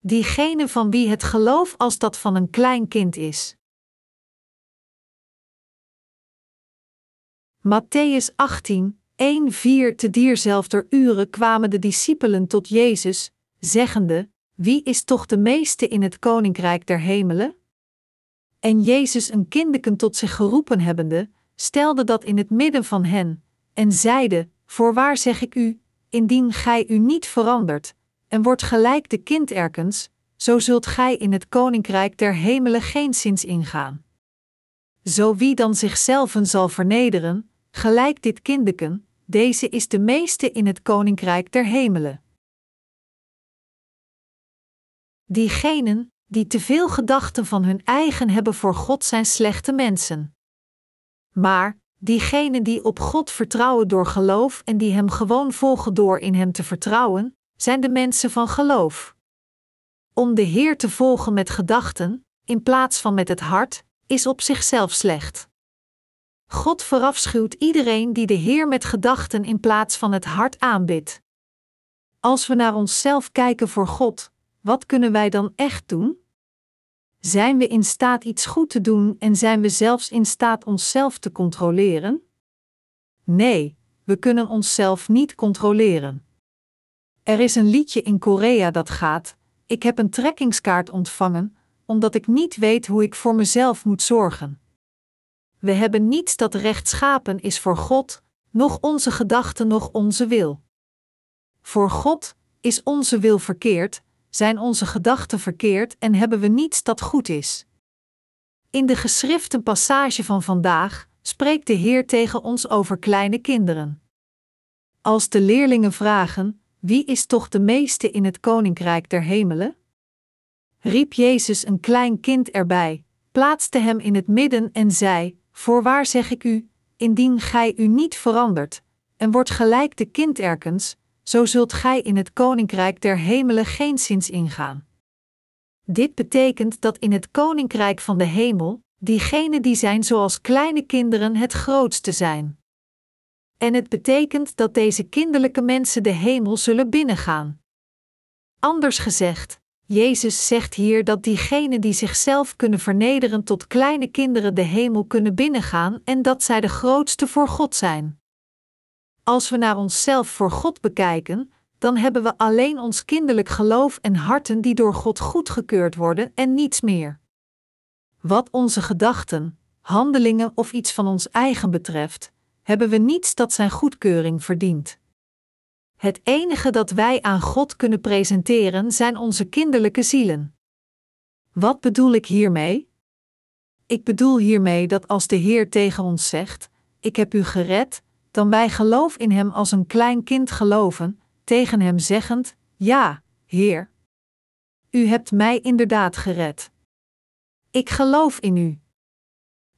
diegene van wie het geloof als dat van een klein kind is. Matthäus 18, 1-4 Te dierzelfder uren kwamen de discipelen tot Jezus, zeggende: Wie is toch de meeste in het koninkrijk der hemelen? En Jezus een kindeken tot zich geroepen hebbende, stelde dat in het midden van hen, en zeide: Voorwaar zeg ik u, indien gij u niet verandert, en wordt gelijk de kind erkens, zo zult gij in het koninkrijk der hemelen geen zins ingaan. Zo wie dan zichzelf zal vernederen, gelijk dit kindeken, deze is de meeste in het koninkrijk der hemelen. Diegenen die te veel gedachten van hun eigen hebben voor God zijn slechte mensen. Maar diegenen die op God vertrouwen door geloof en die Hem gewoon volgen door in Hem te vertrouwen, zijn de mensen van geloof. Om de Heer te volgen met gedachten, in plaats van met het hart, is op zichzelf slecht. God verafschuwt iedereen die de Heer met gedachten in plaats van het hart aanbidt. Als we naar onszelf kijken voor God, wat kunnen wij dan echt doen? Zijn we in staat iets goed te doen en zijn we zelfs in staat onszelf te controleren? Nee, we kunnen onszelf niet controleren. Er is een liedje in Korea dat gaat: Ik heb een trekkingskaart ontvangen, omdat ik niet weet hoe ik voor mezelf moet zorgen. We hebben niets dat rechtschapen is voor God, noch onze gedachten, noch onze wil. Voor God is onze wil verkeerd, zijn onze gedachten verkeerd en hebben we niets dat goed is. In de geschrifte passage van vandaag spreekt de Heer tegen ons over kleine kinderen. Als de leerlingen vragen: Wie is toch de meeste in het koninkrijk der hemelen? riep Jezus een klein kind erbij, plaatste hem in het midden en zei: Voorwaar zeg ik u, indien gij u niet verandert, en wordt gelijk de kind erkens, zo zult gij in het koninkrijk der hemelen geen zins ingaan. Dit betekent dat in het koninkrijk van de hemel, diegenen die zijn zoals kleine kinderen het grootste zijn. En het betekent dat deze kinderlijke mensen de hemel zullen binnengaan. Anders gezegd, Jezus zegt hier dat diegenen die zichzelf kunnen vernederen tot kleine kinderen de hemel kunnen binnengaan en dat zij de grootste voor God zijn. Als we naar onszelf voor God bekijken, dan hebben we alleen ons kinderlijk geloof en harten die door God goedgekeurd worden en niets meer. Wat onze gedachten, handelingen of iets van ons eigen betreft, hebben we niets dat zijn goedkeuring verdient. Het enige dat wij aan God kunnen presenteren zijn onze kinderlijke zielen. Wat bedoel ik hiermee? Ik bedoel hiermee dat als de Heer tegen ons zegt: Ik heb u gered, dan wij geloof in Hem als een klein kind geloven, tegen Hem zeggend: Ja, Heer. U hebt mij inderdaad gered. Ik geloof in U.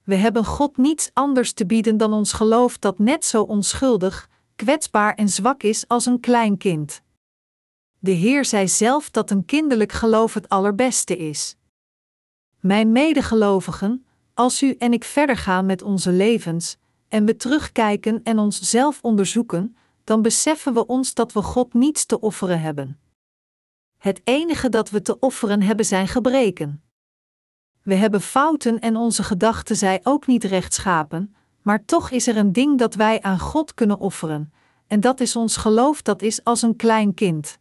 We hebben God niets anders te bieden dan ons geloof dat net zo onschuldig, kwetsbaar en zwak is als een klein kind. De Heer zei zelf dat een kinderlijk geloof het allerbeste is. Mijn medegelovigen, als u en ik verder gaan met onze levens, en we terugkijken en onszelf onderzoeken, dan beseffen we ons dat we God niets te offeren hebben. Het enige dat we te offeren hebben zijn gebreken. We hebben fouten en onze gedachten zijn ook niet rechtschapen, maar toch is er een ding dat wij aan God kunnen offeren, en dat is ons geloof dat is als een klein kind.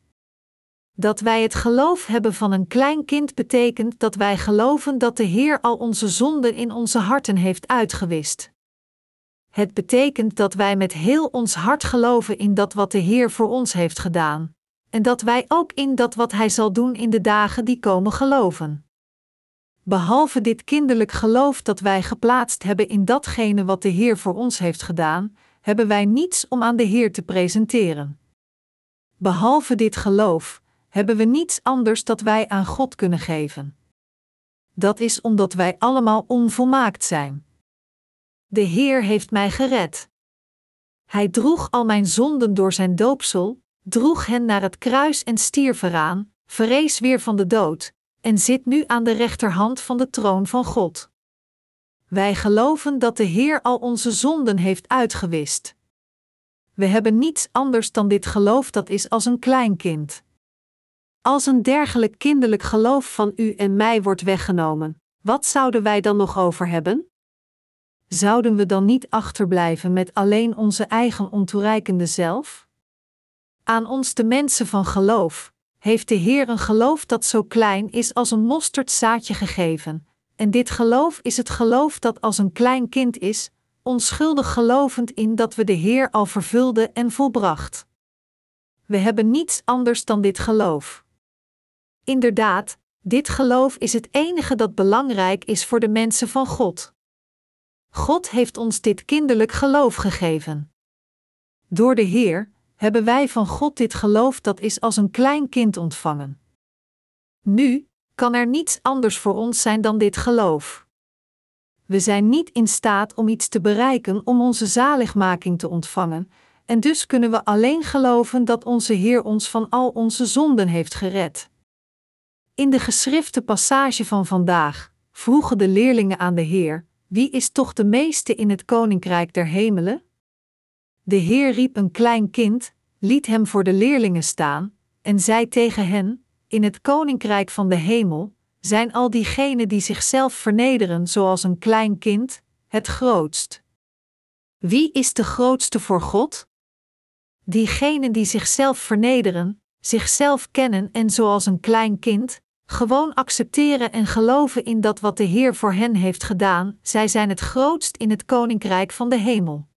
Dat wij het geloof hebben van een klein kind betekent dat wij geloven dat de Heer al onze zonden in onze harten heeft uitgewist. Het betekent dat wij met heel ons hart geloven in dat wat de Heer voor ons heeft gedaan, en dat wij ook in dat wat Hij zal doen in de dagen die komen geloven. Behalve dit kinderlijk geloof dat wij geplaatst hebben in datgene wat de Heer voor ons heeft gedaan, hebben wij niets om aan de Heer te presenteren. Behalve dit geloof, hebben we niets anders dat wij aan God kunnen geven. Dat is omdat wij allemaal onvolmaakt zijn. De Heer heeft mij gered. Hij droeg al mijn zonden door zijn doopsel, droeg hen naar het kruis en stierf eraan, verrees weer van de dood, en zit nu aan de rechterhand van de troon van God. Wij geloven dat de Heer al onze zonden heeft uitgewist. We hebben niets anders dan dit geloof dat is als een klein kind. Als een dergelijk kinderlijk geloof van u en mij wordt weggenomen, wat zouden wij dan nog over hebben? Zouden we dan niet achterblijven met alleen onze eigen ontoereikende zelf? Aan ons de mensen van geloof, heeft de Heer een geloof dat zo klein is als een mosterdzaadje gegeven, en dit geloof is het geloof dat als een klein kind is, onschuldig gelovend in dat we de Heer al vervulde en volbracht. We hebben niets anders dan dit geloof. Inderdaad, dit geloof is het enige dat belangrijk is voor de mensen van God. God heeft ons dit kinderlijk geloof gegeven. Door de Heer hebben wij van God dit geloof dat is als een klein kind ontvangen. Nu kan er niets anders voor ons zijn dan dit geloof. We zijn niet in staat om iets te bereiken om onze zaligmaking te ontvangen, en dus kunnen we alleen geloven dat onze Heer ons van al onze zonden heeft gered. In de geschrifte passage van vandaag vroegen de leerlingen aan de Heer: Wie is toch de meeste in het koninkrijk der hemelen? De Heer riep een klein kind, liet hem voor de leerlingen staan, en zei tegen hen: In het koninkrijk van de hemel zijn al diegenen die zichzelf vernederen zoals een klein kind, het grootst. Wie is de grootste voor God? Diegenen die zichzelf vernederen, zichzelf kennen en zoals een klein kind, gewoon accepteren en geloven in dat wat de Heer voor hen heeft gedaan, zij zijn het grootst in het koninkrijk van de hemel.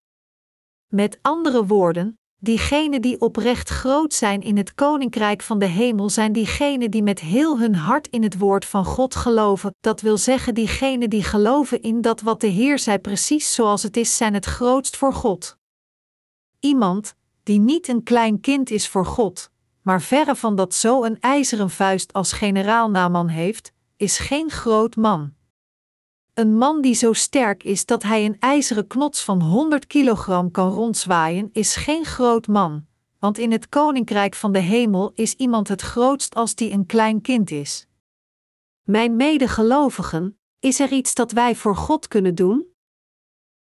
Met andere woorden, diegenen die oprecht groot zijn in het koninkrijk van de hemel zijn diegenen die met heel hun hart in het woord van God geloven, dat wil zeggen diegenen die geloven in dat wat de Heer zei precies zoals het is, zijn het grootst voor God. Iemand die niet een klein kind is voor God, maar verre van dat zo een ijzeren vuist als generaal Naman heeft, is geen groot man. Een man die zo sterk is dat hij een ijzeren knots van 100 kilogram kan rondzwaaien, is geen groot man, want in het koninkrijk van de hemel is iemand het grootst als die een klein kind is. Mijn medegelovigen, is er iets dat wij voor God kunnen doen?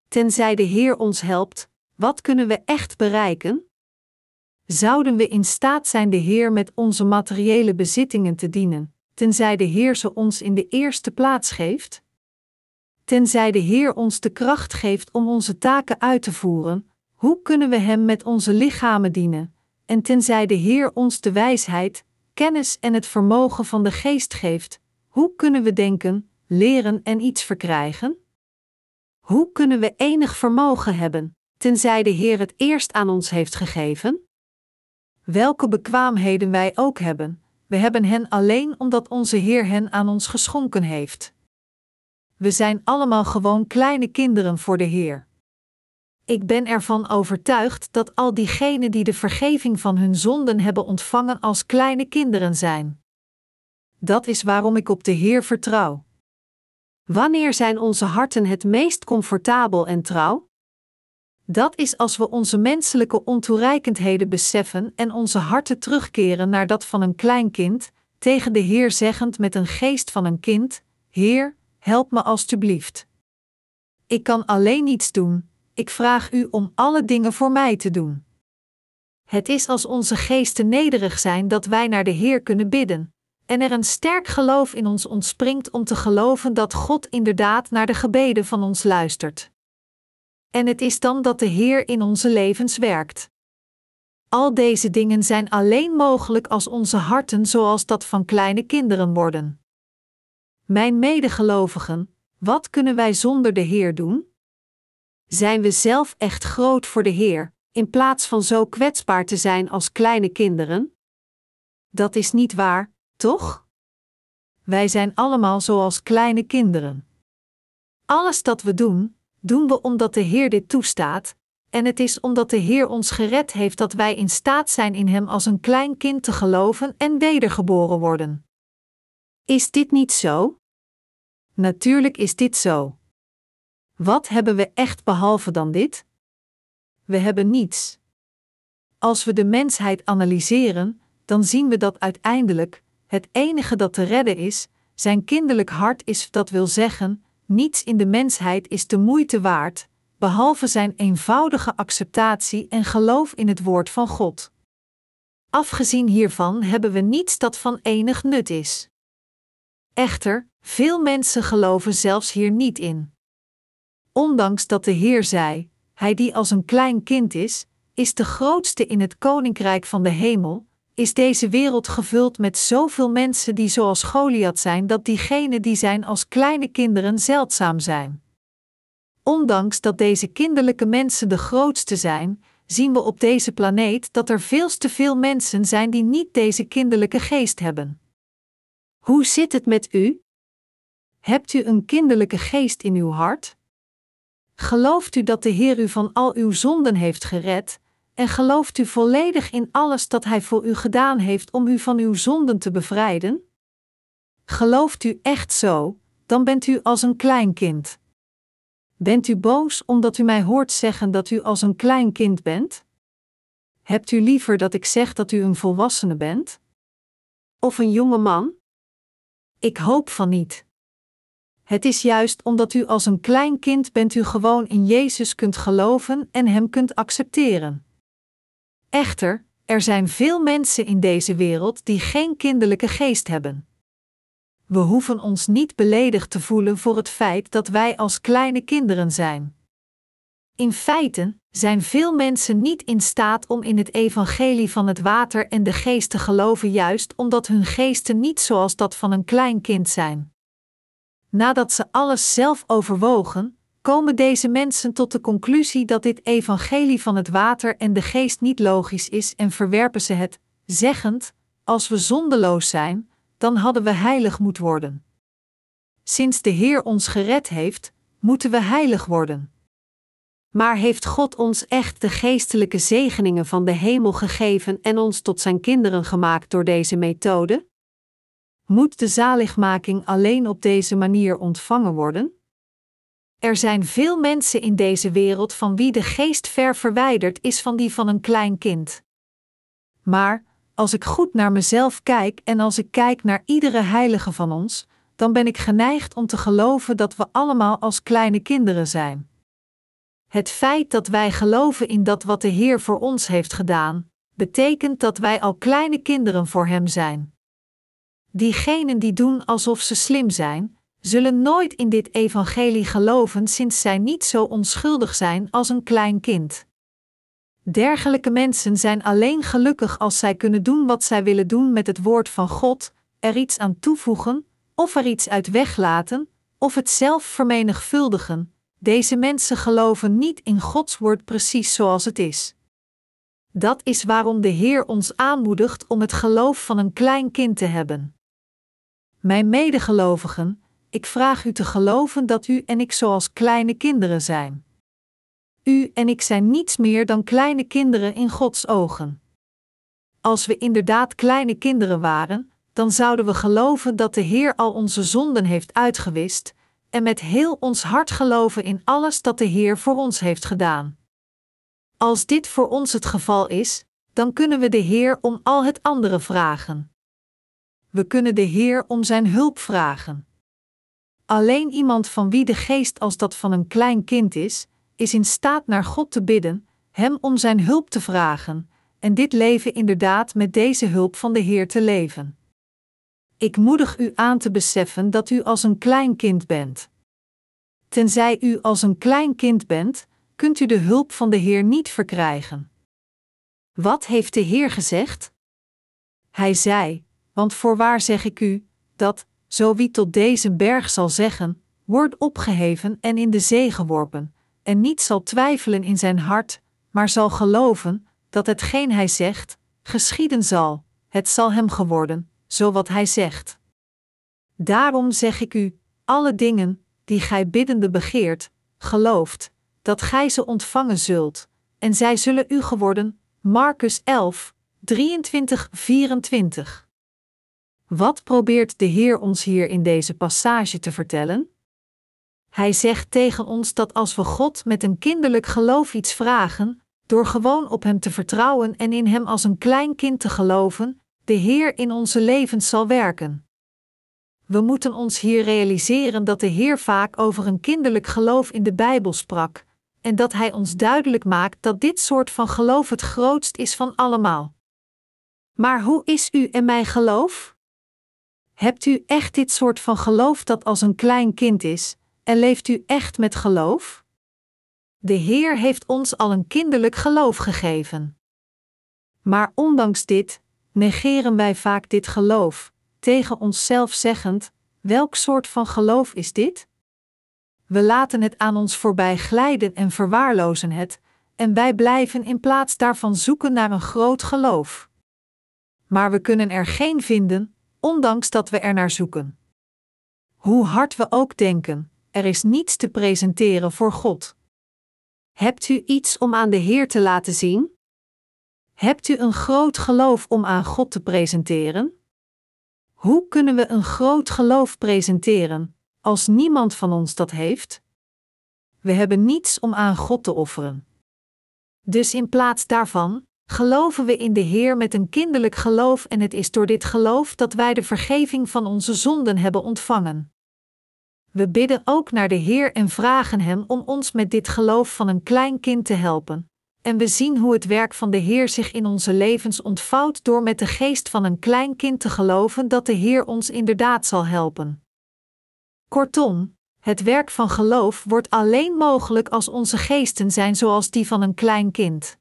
Tenzij de Heer ons helpt, wat kunnen we echt bereiken? Zouden we in staat zijn de Heer met onze materiële bezittingen te dienen, tenzij de Heer ze ons in de eerste plaats geeft? Tenzij de Heer ons de kracht geeft om onze taken uit te voeren, hoe kunnen we Hem met onze lichamen dienen? En tenzij de Heer ons de wijsheid, kennis en het vermogen van de geest geeft, hoe kunnen we denken, leren en iets verkrijgen? Hoe kunnen we enig vermogen hebben, tenzij de Heer het eerst aan ons heeft gegeven? Welke bekwaamheden wij ook hebben, we hebben hen alleen omdat onze Heer hen aan ons geschonken heeft. We zijn allemaal gewoon kleine kinderen voor de Heer. Ik ben ervan overtuigd dat al diegenen die de vergeving van hun zonden hebben ontvangen als kleine kinderen zijn. Dat is waarom ik op de Heer vertrouw. Wanneer zijn onze harten het meest comfortabel en trouw? Dat is als we onze menselijke ontoereikendheden beseffen en onze harten terugkeren naar dat van een klein kind, tegen de Heer zeggend met een geest van een kind: Heer, help me alstublieft. Ik kan alleen niets doen, ik vraag u om alle dingen voor mij te doen. Het is als onze geesten nederig zijn dat wij naar de Heer kunnen bidden, en er een sterk geloof in ons ontspringt om te geloven dat God inderdaad naar de gebeden van ons luistert. En het is dan dat de Heer in onze levens werkt. Al deze dingen zijn alleen mogelijk als onze harten zoals dat van kleine kinderen worden. Mijn medegelovigen, wat kunnen wij zonder de Heer doen? Zijn we zelf echt groot voor de Heer, in plaats van zo kwetsbaar te zijn als kleine kinderen? Dat is niet waar, toch? Wij zijn allemaal zoals kleine kinderen. Alles dat we doen, doen we omdat de Heer dit toestaat, en het is omdat de Heer ons gered heeft dat wij in staat zijn in Hem als een klein kind te geloven en wedergeboren worden. Is dit niet zo? Natuurlijk is dit zo. Wat hebben we echt behalve dan dit? We hebben niets. Als we de mensheid analyseren, dan zien we dat uiteindelijk het enige dat te redden is, zijn kinderlijk hart is, dat wil zeggen, niets in de mensheid is de moeite waard, behalve zijn eenvoudige acceptatie en geloof in het woord van God. Afgezien hiervan hebben we niets dat van enig nut is. Echter, veel mensen geloven zelfs hier niet in. Ondanks dat de Heer zei: Hij die als een klein kind is, is de grootste in het koninkrijk van de hemel, is deze wereld gevuld met zoveel mensen die zoals Goliath zijn dat diegenen die zijn als kleine kinderen zeldzaam zijn. Ondanks dat deze kinderlijke mensen de grootste zijn, zien we op deze planeet dat er veel te veel mensen zijn die niet deze kinderlijke geest hebben. Hoe zit het met u? Hebt u een kinderlijke geest in uw hart? Gelooft u dat de Heer u van al uw zonden heeft gered, en gelooft u volledig in alles dat Hij voor u gedaan heeft om u van uw zonden te bevrijden? Gelooft u echt zo, dan bent u als een klein kind. Bent u boos omdat u mij hoort zeggen dat u als een klein kind bent? Hebt u liever dat ik zeg dat u een volwassene bent? Of een jonge man? Ik hoop van niet. Het is juist omdat u als een klein kind bent u gewoon in Jezus kunt geloven en Hem kunt accepteren. Echter, er zijn veel mensen in deze wereld die geen kinderlijke geest hebben. We hoeven ons niet beledigd te voelen voor het feit dat wij als kleine kinderen zijn. In feite zijn veel mensen niet in staat om in het evangelie van het water en de geest te geloven, juist omdat hun geesten niet zoals dat van een klein kind zijn. Nadat ze alles zelf overwogen, komen deze mensen tot de conclusie dat dit evangelie van het water en de geest niet logisch is en verwerpen ze het, zeggend: Als we zondeloos zijn, dan hadden we heilig moeten worden. Sinds de Heer ons gered heeft, moeten we heilig worden. Maar heeft God ons echt de geestelijke zegeningen van de hemel gegeven en ons tot zijn kinderen gemaakt door deze methode? Moet de zaligmaking alleen op deze manier ontvangen worden? Er zijn veel mensen in deze wereld van wie de geest ver verwijderd is van die van een klein kind. Maar, als ik goed naar mezelf kijk en als ik kijk naar iedere heilige van ons, dan ben ik geneigd om te geloven dat we allemaal als kleine kinderen zijn. Het feit dat wij geloven in dat wat de Heer voor ons heeft gedaan, betekent dat wij al kleine kinderen voor Hem zijn. Diegenen die doen alsof ze slim zijn, zullen nooit in dit evangelie geloven sinds zij niet zo onschuldig zijn als een klein kind. Dergelijke mensen zijn alleen gelukkig als zij kunnen doen wat zij willen doen met het woord van God, er iets aan toevoegen, of er iets uit weglaten, of het zelf vermenigvuldigen. Deze mensen geloven niet in Gods woord precies zoals het is. Dat is waarom de Heer ons aanmoedigt om het geloof van een klein kind te hebben. Mijn medegelovigen, ik vraag u te geloven dat u en ik zoals kleine kinderen zijn. U en ik zijn niets meer dan kleine kinderen in Gods ogen. Als we inderdaad kleine kinderen waren, dan zouden we geloven dat de Heer al onze zonden heeft uitgewist, en met heel ons hart geloven in alles dat de Heer voor ons heeft gedaan. Als dit voor ons het geval is, dan kunnen we de Heer om al het andere vragen. We kunnen de Heer om Zijn hulp vragen. Alleen iemand van wie de geest als dat van een klein kind is, is in staat naar God te bidden, Hem om Zijn hulp te vragen, en dit leven inderdaad met deze hulp van de Heer te leven. Ik moedig u aan te beseffen dat u als een klein kind bent. Tenzij u als een klein kind bent, kunt u de hulp van de Heer niet verkrijgen. Wat heeft de Heer gezegd? Hij zei: Want voorwaar zeg ik u, dat, zo wie tot deze berg zal zeggen: Word opgeheven en in de zee geworpen, en niet zal twijfelen in zijn hart, maar zal geloven dat hetgeen hij zegt, geschieden zal, het zal hem geworden, zo wat hij zegt. Daarom zeg ik u: alle dingen die gij biddende begeert, gelooft, dat gij ze ontvangen zult, en zij zullen u geworden. Marcus 11, 23, 24. Wat probeert de Heer ons hier in deze passage te vertellen? Hij zegt tegen ons dat als we God met een kinderlijk geloof iets vragen, door gewoon op Hem te vertrouwen en in Hem als een klein kind te geloven, de Heer in onze levens zal werken. We moeten ons hier realiseren dat de Heer vaak over een kinderlijk geloof in de Bijbel sprak, en dat Hij ons duidelijk maakt dat dit soort van geloof het grootst is van allemaal. Maar hoe is u en mijn geloof? Hebt u echt dit soort van geloof dat als een klein kind is, en leeft u echt met geloof? De Heer heeft ons al een kinderlijk geloof gegeven. Maar ondanks dit, negeren wij vaak dit geloof, tegen onszelf zeggend: welk soort van geloof is dit? We laten het aan ons voorbij glijden en verwaarlozen het, en wij blijven in plaats daarvan zoeken naar een groot geloof. Maar we kunnen er geen vinden, ondanks dat we er naar zoeken. Hoe hard we ook denken, er is niets te presenteren voor God. Hebt u iets om aan de Heer te laten zien? Hebt u een groot geloof om aan God te presenteren? Hoe kunnen we een groot geloof presenteren als niemand van ons dat heeft? We hebben niets om aan God te offeren. Dus in plaats daarvan geloven we in de Heer met een kinderlijk geloof en het is door dit geloof dat wij de vergeving van onze zonden hebben ontvangen. We bidden ook naar de Heer en vragen Hem om ons met dit geloof van een klein kind te helpen. En we zien hoe het werk van de Heer zich in onze levens ontvouwt door met de geest van een klein kind te geloven dat de Heer ons inderdaad zal helpen. Kortom, het werk van geloof wordt alleen mogelijk als onze geesten zijn zoals die van een klein kind.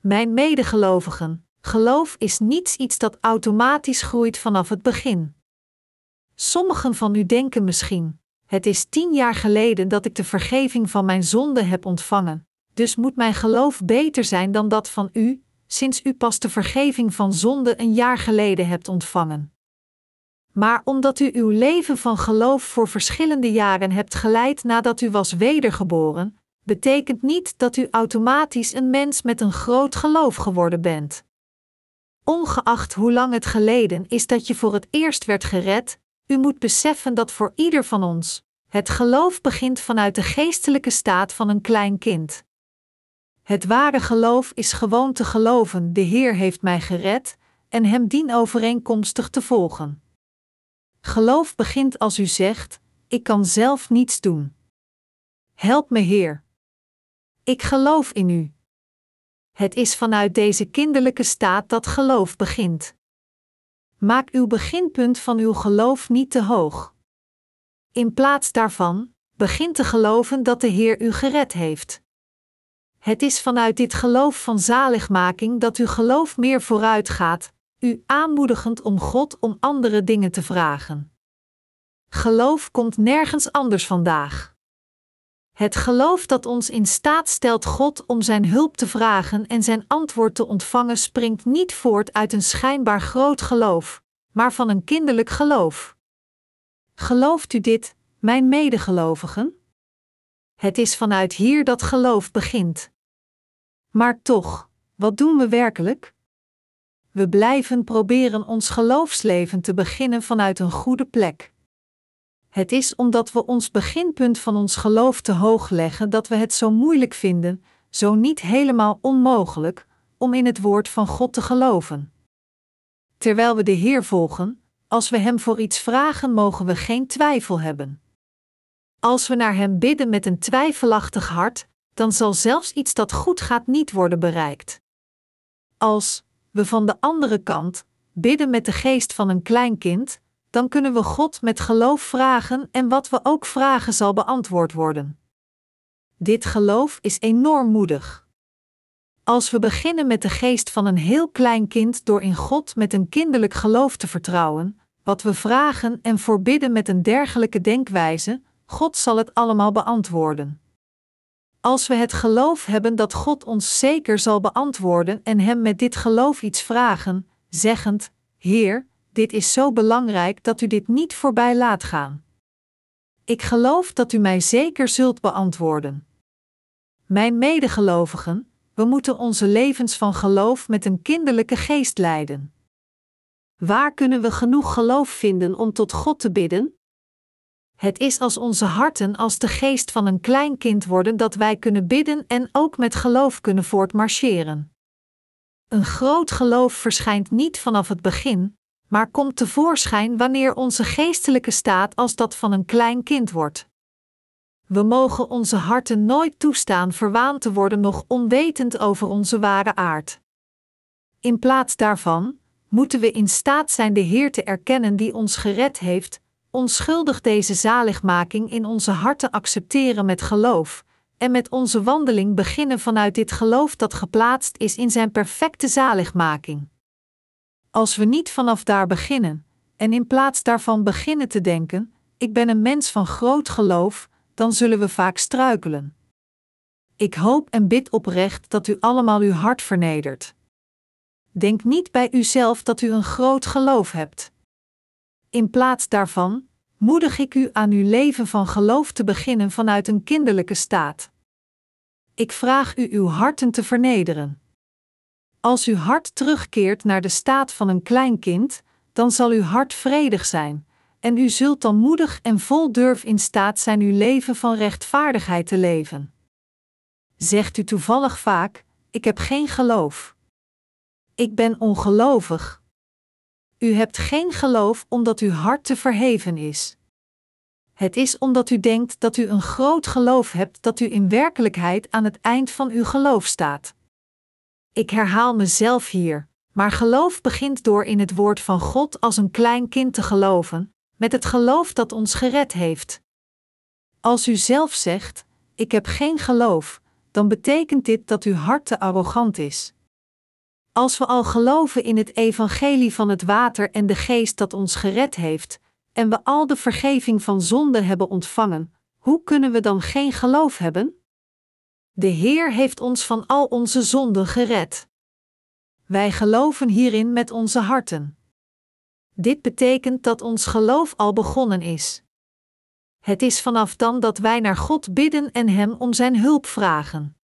Mijn medegelovigen, geloof is niets iets dat automatisch groeit vanaf het begin. Sommigen van u denken misschien: het is tien jaar geleden dat ik de vergeving van mijn zonde heb ontvangen, dus moet mijn geloof beter zijn dan dat van u, sinds u pas de vergeving van zonde een jaar geleden hebt ontvangen. Maar omdat u uw leven van geloof voor verschillende jaren hebt geleid nadat u was wedergeboren, betekent niet dat u automatisch een mens met een groot geloof geworden bent. Ongeacht hoe lang het geleden is dat je voor het eerst werd gered, u moet beseffen dat voor ieder van ons het geloof begint vanuit de geestelijke staat van een klein kind. Het ware geloof is gewoon te geloven: de Heer heeft mij gered en hem dien overeenkomstig te volgen. Geloof begint als u zegt: Ik kan zelf niets doen. Help me, Heer. Ik geloof in u. Het is vanuit deze kinderlijke staat dat geloof begint. Maak uw beginpunt van uw geloof niet te hoog. In plaats daarvan, begin te geloven dat de Heer u gered heeft. Het is vanuit dit geloof van zaligmaking dat uw geloof meer vooruit gaat, u aanmoedigend om God om andere dingen te vragen. Geloof komt nergens anders vandaag. Het geloof dat ons in staat stelt God om Zijn hulp te vragen en Zijn antwoord te ontvangen springt niet voort uit een schijnbaar groot geloof, maar van een kinderlijk geloof. Gelooft u dit, mijn medegelovigen? Het is vanuit hier dat geloof begint. Maar toch, wat doen we werkelijk? We blijven proberen ons geloofsleven te beginnen vanuit een goede plek. Het is omdat we ons beginpunt van ons geloof te hoog leggen dat we het zo moeilijk vinden, zo niet helemaal onmogelijk, om in het woord van God te geloven. Terwijl we de Heer volgen, als we Hem voor iets vragen, mogen we geen twijfel hebben. Als we naar Hem bidden met een twijfelachtig hart, dan zal zelfs iets dat goed gaat niet worden bereikt. Als we van de andere kant bidden met de geest van een klein kind, dan kunnen we God met geloof vragen en wat we ook vragen zal beantwoord worden. Dit geloof is enorm moedig. Als we beginnen met de geest van een heel klein kind door in God met een kinderlijk geloof te vertrouwen, wat we vragen en voorbidden met een dergelijke denkwijze, God zal het allemaal beantwoorden. Als we het geloof hebben dat God ons zeker zal beantwoorden en Hem met dit geloof iets vragen, zeggend: Heer, dit is zo belangrijk dat u dit niet voorbij laat gaan. Ik geloof dat u mij zeker zult beantwoorden. Mijn medegelovigen, we moeten onze levens van geloof met een kinderlijke geest leiden. Waar kunnen we genoeg geloof vinden om tot God te bidden? Het is als onze harten als de geest van een klein kind worden dat wij kunnen bidden en ook met geloof kunnen voortmarcheren. Een groot geloof verschijnt niet vanaf het begin, maar komt tevoorschijn wanneer onze geestelijke staat als dat van een klein kind wordt. We mogen onze harten nooit toestaan verwaand te worden nog onwetend over onze ware aard. In plaats daarvan moeten we in staat zijn de Heer te erkennen die ons gered heeft, onschuldig deze zaligmaking in onze harten accepteren met geloof, en met onze wandeling beginnen vanuit dit geloof dat geplaatst is in Zijn perfecte zaligmaking. Als we niet vanaf daar beginnen, en in plaats daarvan beginnen te denken: ik ben een mens van groot geloof, dan zullen we vaak struikelen. Ik hoop en bid oprecht dat u allemaal uw hart vernedert. Denk niet bij uzelf dat u een groot geloof hebt. In plaats daarvan moedig ik u aan uw leven van geloof te beginnen vanuit een kinderlijke staat. Ik vraag u uw harten te vernederen. Als uw hart terugkeert naar de staat van een klein kind, dan zal uw hart vredig zijn, en u zult dan moedig en vol durf in staat zijn uw leven van rechtvaardigheid te leven. Zegt u toevallig vaak: Ik heb geen geloof. Ik ben ongelovig. U hebt geen geloof omdat uw hart te verheven is. Het is omdat u denkt dat u een groot geloof hebt dat u in werkelijkheid aan het eind van uw geloof staat. Ik herhaal mezelf hier, maar geloof begint door in het woord van God als een klein kind te geloven, met het geloof dat ons gered heeft. Als u zelf zegt: Ik heb geen geloof, dan betekent dit dat uw hart te arrogant is. Als we al geloven in het evangelie van het water en de geest dat ons gered heeft, en we al de vergeving van zonde hebben ontvangen, hoe kunnen we dan geen geloof hebben? De Heer heeft ons van al onze zonden gered. Wij geloven hierin met onze harten. Dit betekent dat ons geloof al begonnen is. Het is vanaf dan dat wij naar God bidden en Hem om Zijn hulp vragen.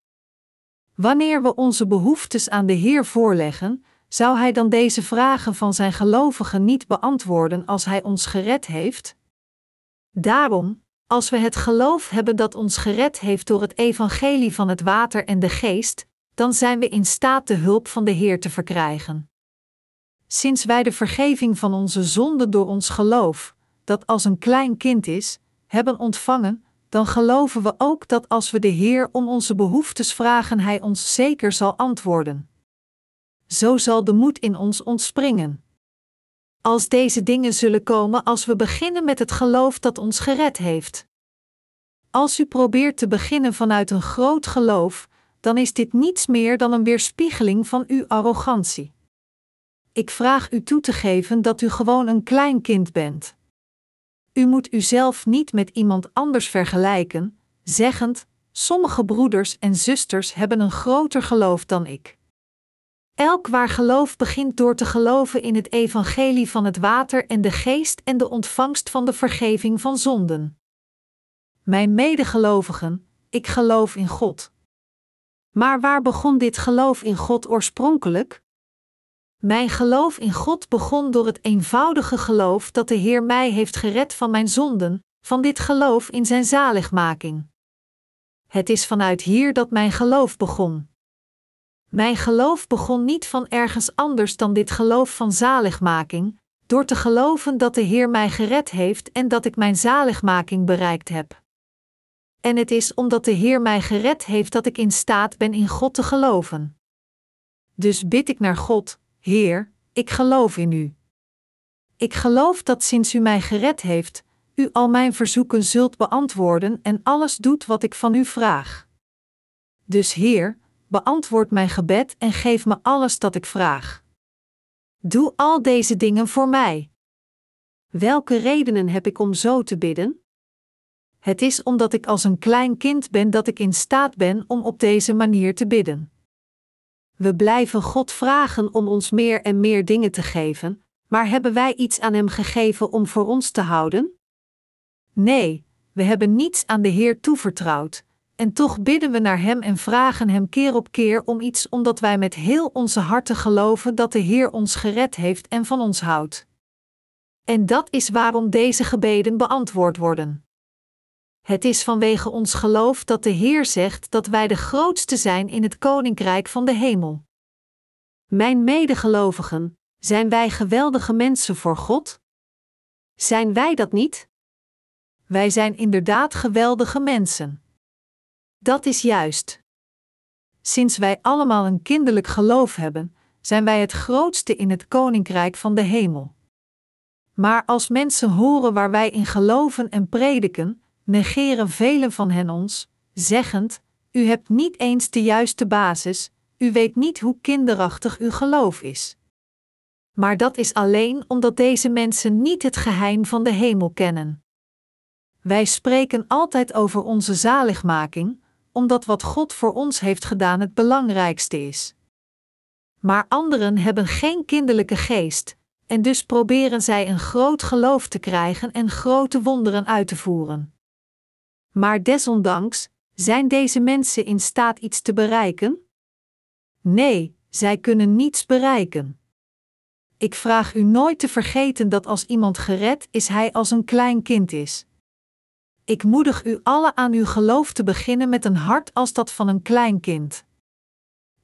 Wanneer we onze behoeftes aan de Heer voorleggen, zou Hij dan deze vragen van Zijn gelovigen niet beantwoorden als Hij ons gered heeft? Daarom, als we het geloof hebben dat ons gered heeft door het evangelie van het water en de geest, dan zijn we in staat de hulp van de Heer te verkrijgen. Sinds wij de vergeving van onze zonden door ons geloof, dat als een klein kind is, hebben ontvangen, dan geloven we ook dat als we de Heer om onze behoeftes vragen, Hij ons zeker zal antwoorden. Zo zal de moed in ons ontspringen. Als deze dingen zullen komen als we beginnen met het geloof dat ons gered heeft. Als u probeert te beginnen vanuit een groot geloof, dan is dit niets meer dan een weerspiegeling van uw arrogantie. Ik vraag u toe te geven dat u gewoon een klein kind bent. U moet uzelf niet met iemand anders vergelijken, zeggend: sommige broeders en zusters hebben een groter geloof dan ik. Elk waar geloof begint door te geloven in het evangelie van het water en de geest en de ontvangst van de vergeving van zonden. Mijn medegelovigen, ik geloof in God. Maar waar begon dit geloof in God oorspronkelijk? Mijn geloof in God begon door het eenvoudige geloof dat de Heer mij heeft gered van mijn zonden, van dit geloof in Zijn zaligmaking. Het is vanuit hier dat mijn geloof begon. Mijn geloof begon niet van ergens anders dan dit geloof van zaligmaking, door te geloven dat de Heer mij gered heeft en dat ik mijn zaligmaking bereikt heb. En het is omdat de Heer mij gered heeft dat ik in staat ben in God te geloven. Dus bid ik naar God, Heer, ik geloof in U. Ik geloof dat sinds U mij gered heeft, U al mijn verzoeken zult beantwoorden en alles doet wat ik van U vraag. Dus Heer, beantwoord mijn gebed en geef me alles dat ik vraag. Doe al deze dingen voor mij. Welke redenen heb ik om zo te bidden? Het is omdat ik als een klein kind ben dat ik in staat ben om op deze manier te bidden. We blijven God vragen om ons meer en meer dingen te geven, maar hebben wij iets aan Hem gegeven om voor ons te houden? Nee, we hebben niets aan de Heer toevertrouwd, en toch bidden we naar Hem en vragen Hem keer op keer om iets omdat wij met heel onze harten geloven dat de Heer ons gered heeft en van ons houdt. En dat is waarom deze gebeden beantwoord worden. Het is vanwege ons geloof dat de Heer zegt dat wij de grootste zijn in het koninkrijk van de hemel. Mijn medegelovigen, zijn wij geweldige mensen voor God? Zijn wij dat niet? Wij zijn inderdaad geweldige mensen. Dat is juist. Sinds wij allemaal een kinderlijk geloof hebben, zijn wij het grootste in het koninkrijk van de hemel. Maar als mensen horen waar wij in geloven en prediken, negeren velen van hen ons, zeggend: U hebt niet eens de juiste basis, u weet niet hoe kinderachtig uw geloof is. Maar dat is alleen omdat deze mensen niet het geheim van de hemel kennen. Wij spreken altijd over onze zaligmaking, omdat wat God voor ons heeft gedaan het belangrijkste is. Maar anderen hebben geen kinderlijke geest, en dus proberen zij een groot geloof te krijgen en grote wonderen uit te voeren. Maar desondanks, zijn deze mensen in staat iets te bereiken? Nee, zij kunnen niets bereiken. Ik vraag u nooit te vergeten dat als iemand gered is, hij als een klein kind is. Ik moedig u alle aan uw geloof te beginnen met een hart als dat van een klein kind.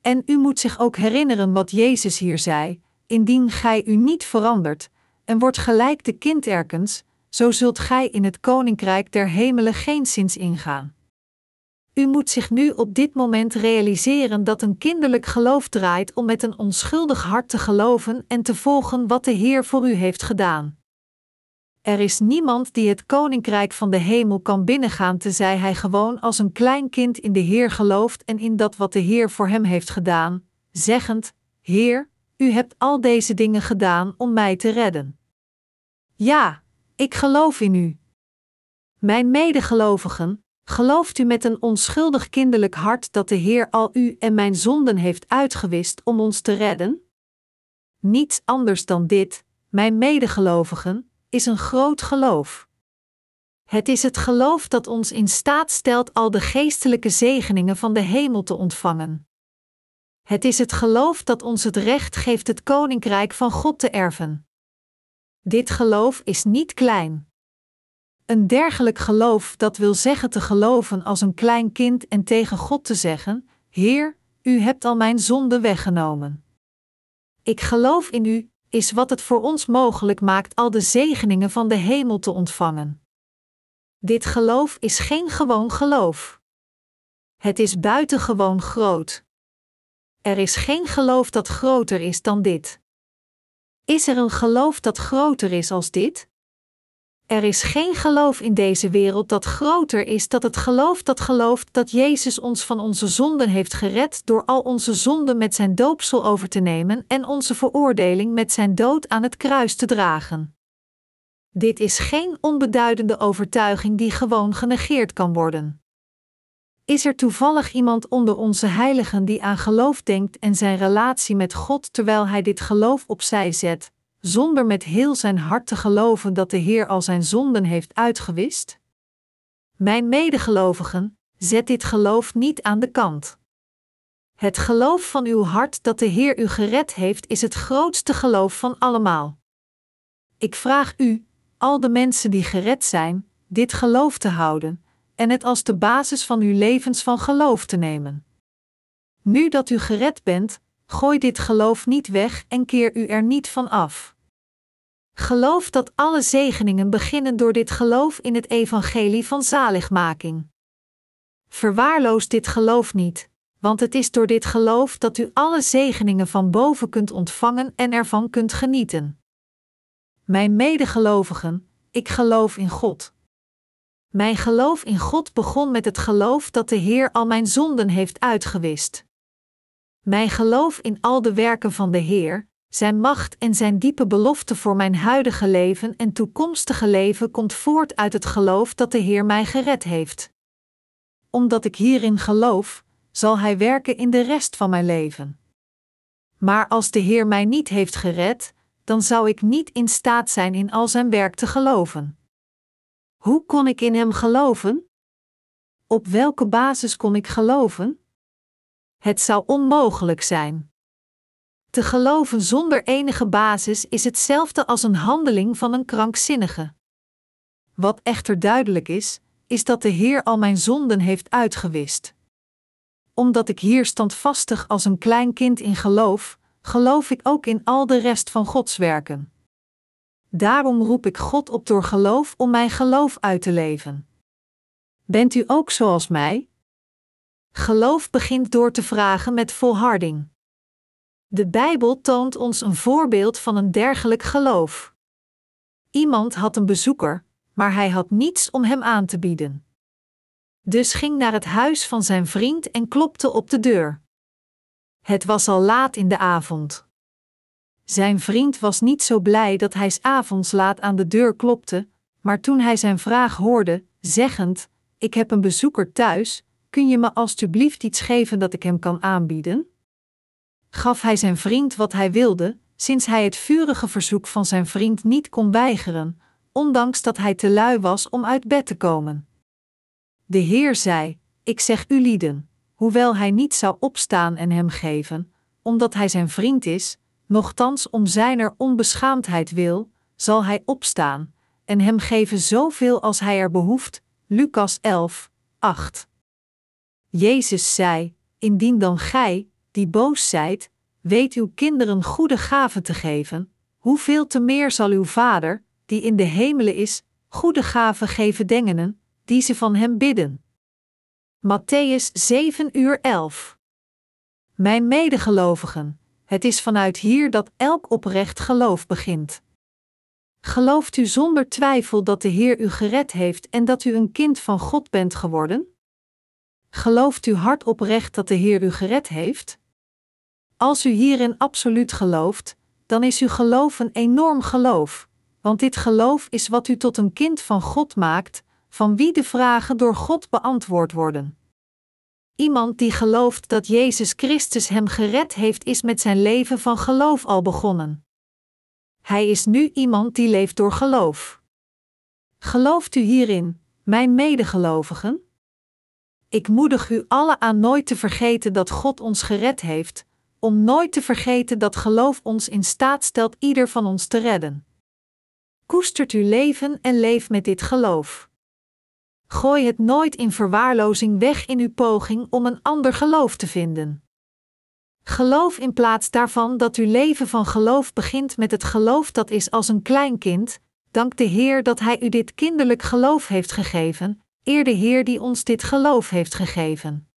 En u moet zich ook herinneren wat Jezus hier zei: indien gij u niet verandert, en wordt gelijk de kind erkens, zo zult gij in het koninkrijk der hemelen geen zins ingaan. U moet zich nu op dit moment realiseren dat een kinderlijk geloof draait om met een onschuldig hart te geloven en te volgen wat de Heer voor u heeft gedaan. Er is niemand die het koninkrijk van de hemel kan binnengaan tenzij hij gewoon als een klein kind in de Heer gelooft en in dat wat de Heer voor hem heeft gedaan, zeggend: Heer, u hebt al deze dingen gedaan om mij te redden. Ja, ik geloof in u. Mijn medegelovigen, gelooft u met een onschuldig kinderlijk hart dat de Heer al u en mijn zonden heeft uitgewist om ons te redden? Niets anders dan dit, mijn medegelovigen, is een groot geloof. Het is het geloof dat ons in staat stelt al de geestelijke zegeningen van de hemel te ontvangen. Het is het geloof dat ons het recht geeft het koninkrijk van God te erven. Dit geloof is niet klein. Een dergelijk geloof dat wil zeggen te geloven als een klein kind en tegen God te zeggen: Heer, u hebt al mijn zonde weggenomen. Ik geloof in u, is wat het voor ons mogelijk maakt al de zegeningen van de hemel te ontvangen. Dit geloof is geen gewoon geloof. Het is buitengewoon groot. Er is geen geloof dat groter is dan dit. Is er een geloof dat groter is als dit? Er is geen geloof in deze wereld dat groter is dan het geloof dat gelooft dat Jezus ons van onze zonden heeft gered door al onze zonden met zijn doopsel over te nemen en onze veroordeling met zijn dood aan het kruis te dragen. Dit is geen onbeduidende overtuiging die gewoon genegeerd kan worden. Is er toevallig iemand onder onze heiligen die aan geloof denkt en zijn relatie met God terwijl hij dit geloof opzij zet, zonder met heel zijn hart te geloven dat de Heer al zijn zonden heeft uitgewist? Mijn medegelovigen, zet dit geloof niet aan de kant. Het geloof van uw hart dat de Heer u gered heeft, is het grootste geloof van allemaal. Ik vraag u, al de mensen die gered zijn, dit geloof te houden en het als de basis van uw levens van geloof te nemen. Nu dat u gered bent, gooi dit geloof niet weg en keer u er niet van af. Geloof dat alle zegeningen beginnen door dit geloof in het evangelie van zaligmaking. Verwaarloos dit geloof niet, want het is door dit geloof dat u alle zegeningen van boven kunt ontvangen en ervan kunt genieten. Mijn medegelovigen, ik geloof in God. Mijn geloof in God begon met het geloof dat de Heer al mijn zonden heeft uitgewist. Mijn geloof in al de werken van de Heer, zijn macht en zijn diepe belofte voor mijn huidige leven en toekomstige leven komt voort uit het geloof dat de Heer mij gered heeft. Omdat ik hierin geloof, zal Hij werken in de rest van mijn leven. Maar als de Heer mij niet heeft gered, dan zou ik niet in staat zijn in al zijn werk te geloven. Hoe kon ik in Hem geloven? Op welke basis kon ik geloven? Het zou onmogelijk zijn. Te geloven zonder enige basis is hetzelfde als een handeling van een krankzinnige. Wat echter duidelijk is, is dat de Heer al mijn zonden heeft uitgewist. Omdat ik hier standvastig als een klein kind in geloof, geloof ik ook in al de rest van Gods werken. Daarom roep ik God op door geloof om mijn geloof uit te leven. Bent u ook zoals mij? Geloof begint door te vragen met volharding. De Bijbel toont ons een voorbeeld van een dergelijk geloof. Iemand had een bezoeker, maar hij had niets om hem aan te bieden. Dus ging naar het huis van zijn vriend en klopte op de deur. Het was al laat in de avond. Zijn vriend was niet zo blij dat hij s avonds laat aan de deur klopte, maar toen hij zijn vraag hoorde, zeggend: Ik heb een bezoeker thuis, kun je me alstublieft iets geven dat ik hem kan aanbieden? Gaf hij zijn vriend wat hij wilde, sinds hij het vurige verzoek van zijn vriend niet kon weigeren, ondanks dat hij te lui was om uit bed te komen. De Heer zei: Ik zeg u lieden, hoewel hij niet zou opstaan en hem geven, omdat hij zijn vriend is, nochtans om zijner onbeschaamdheid wil, zal hij opstaan en hem geven zoveel als hij er behoeft. Lucas 11, 8. Jezus zei: Indien dan gij, die boos zijt, weet uw kinderen goede gaven te geven, hoeveel te meer zal uw Vader, die in de hemelen is, goede gaven geven dengenen, die ze van hem bidden. Matthäus 7 uur 11 Mijn medegelovigen, het is vanuit hier dat elk oprecht geloof begint. Gelooft u zonder twijfel dat de Heer u gered heeft en dat u een kind van God bent geworden? Gelooft u hart oprecht dat de Heer u gered heeft? Als u hierin absoluut gelooft, dan is uw geloof een enorm geloof, want dit geloof is wat u tot een kind van God maakt, van wie de vragen door God beantwoord worden. Iemand die gelooft dat Jezus Christus hem gered heeft, is met zijn leven van geloof al begonnen. Hij is nu iemand die leeft door geloof. Gelooft u hierin, mijn medegelovigen? Ik moedig u alle aan nooit te vergeten dat God ons gered heeft, om nooit te vergeten dat geloof ons in staat stelt ieder van ons te redden. Koestert uw leven en leef met dit geloof. Gooi het nooit in verwaarlozing weg in uw poging om een ander geloof te vinden. Geloof in plaats daarvan dat uw leven van geloof begint met het geloof dat is als een klein kind, dank de Heer dat Hij u dit kinderlijk geloof heeft gegeven, eer de Heer die ons dit geloof heeft gegeven.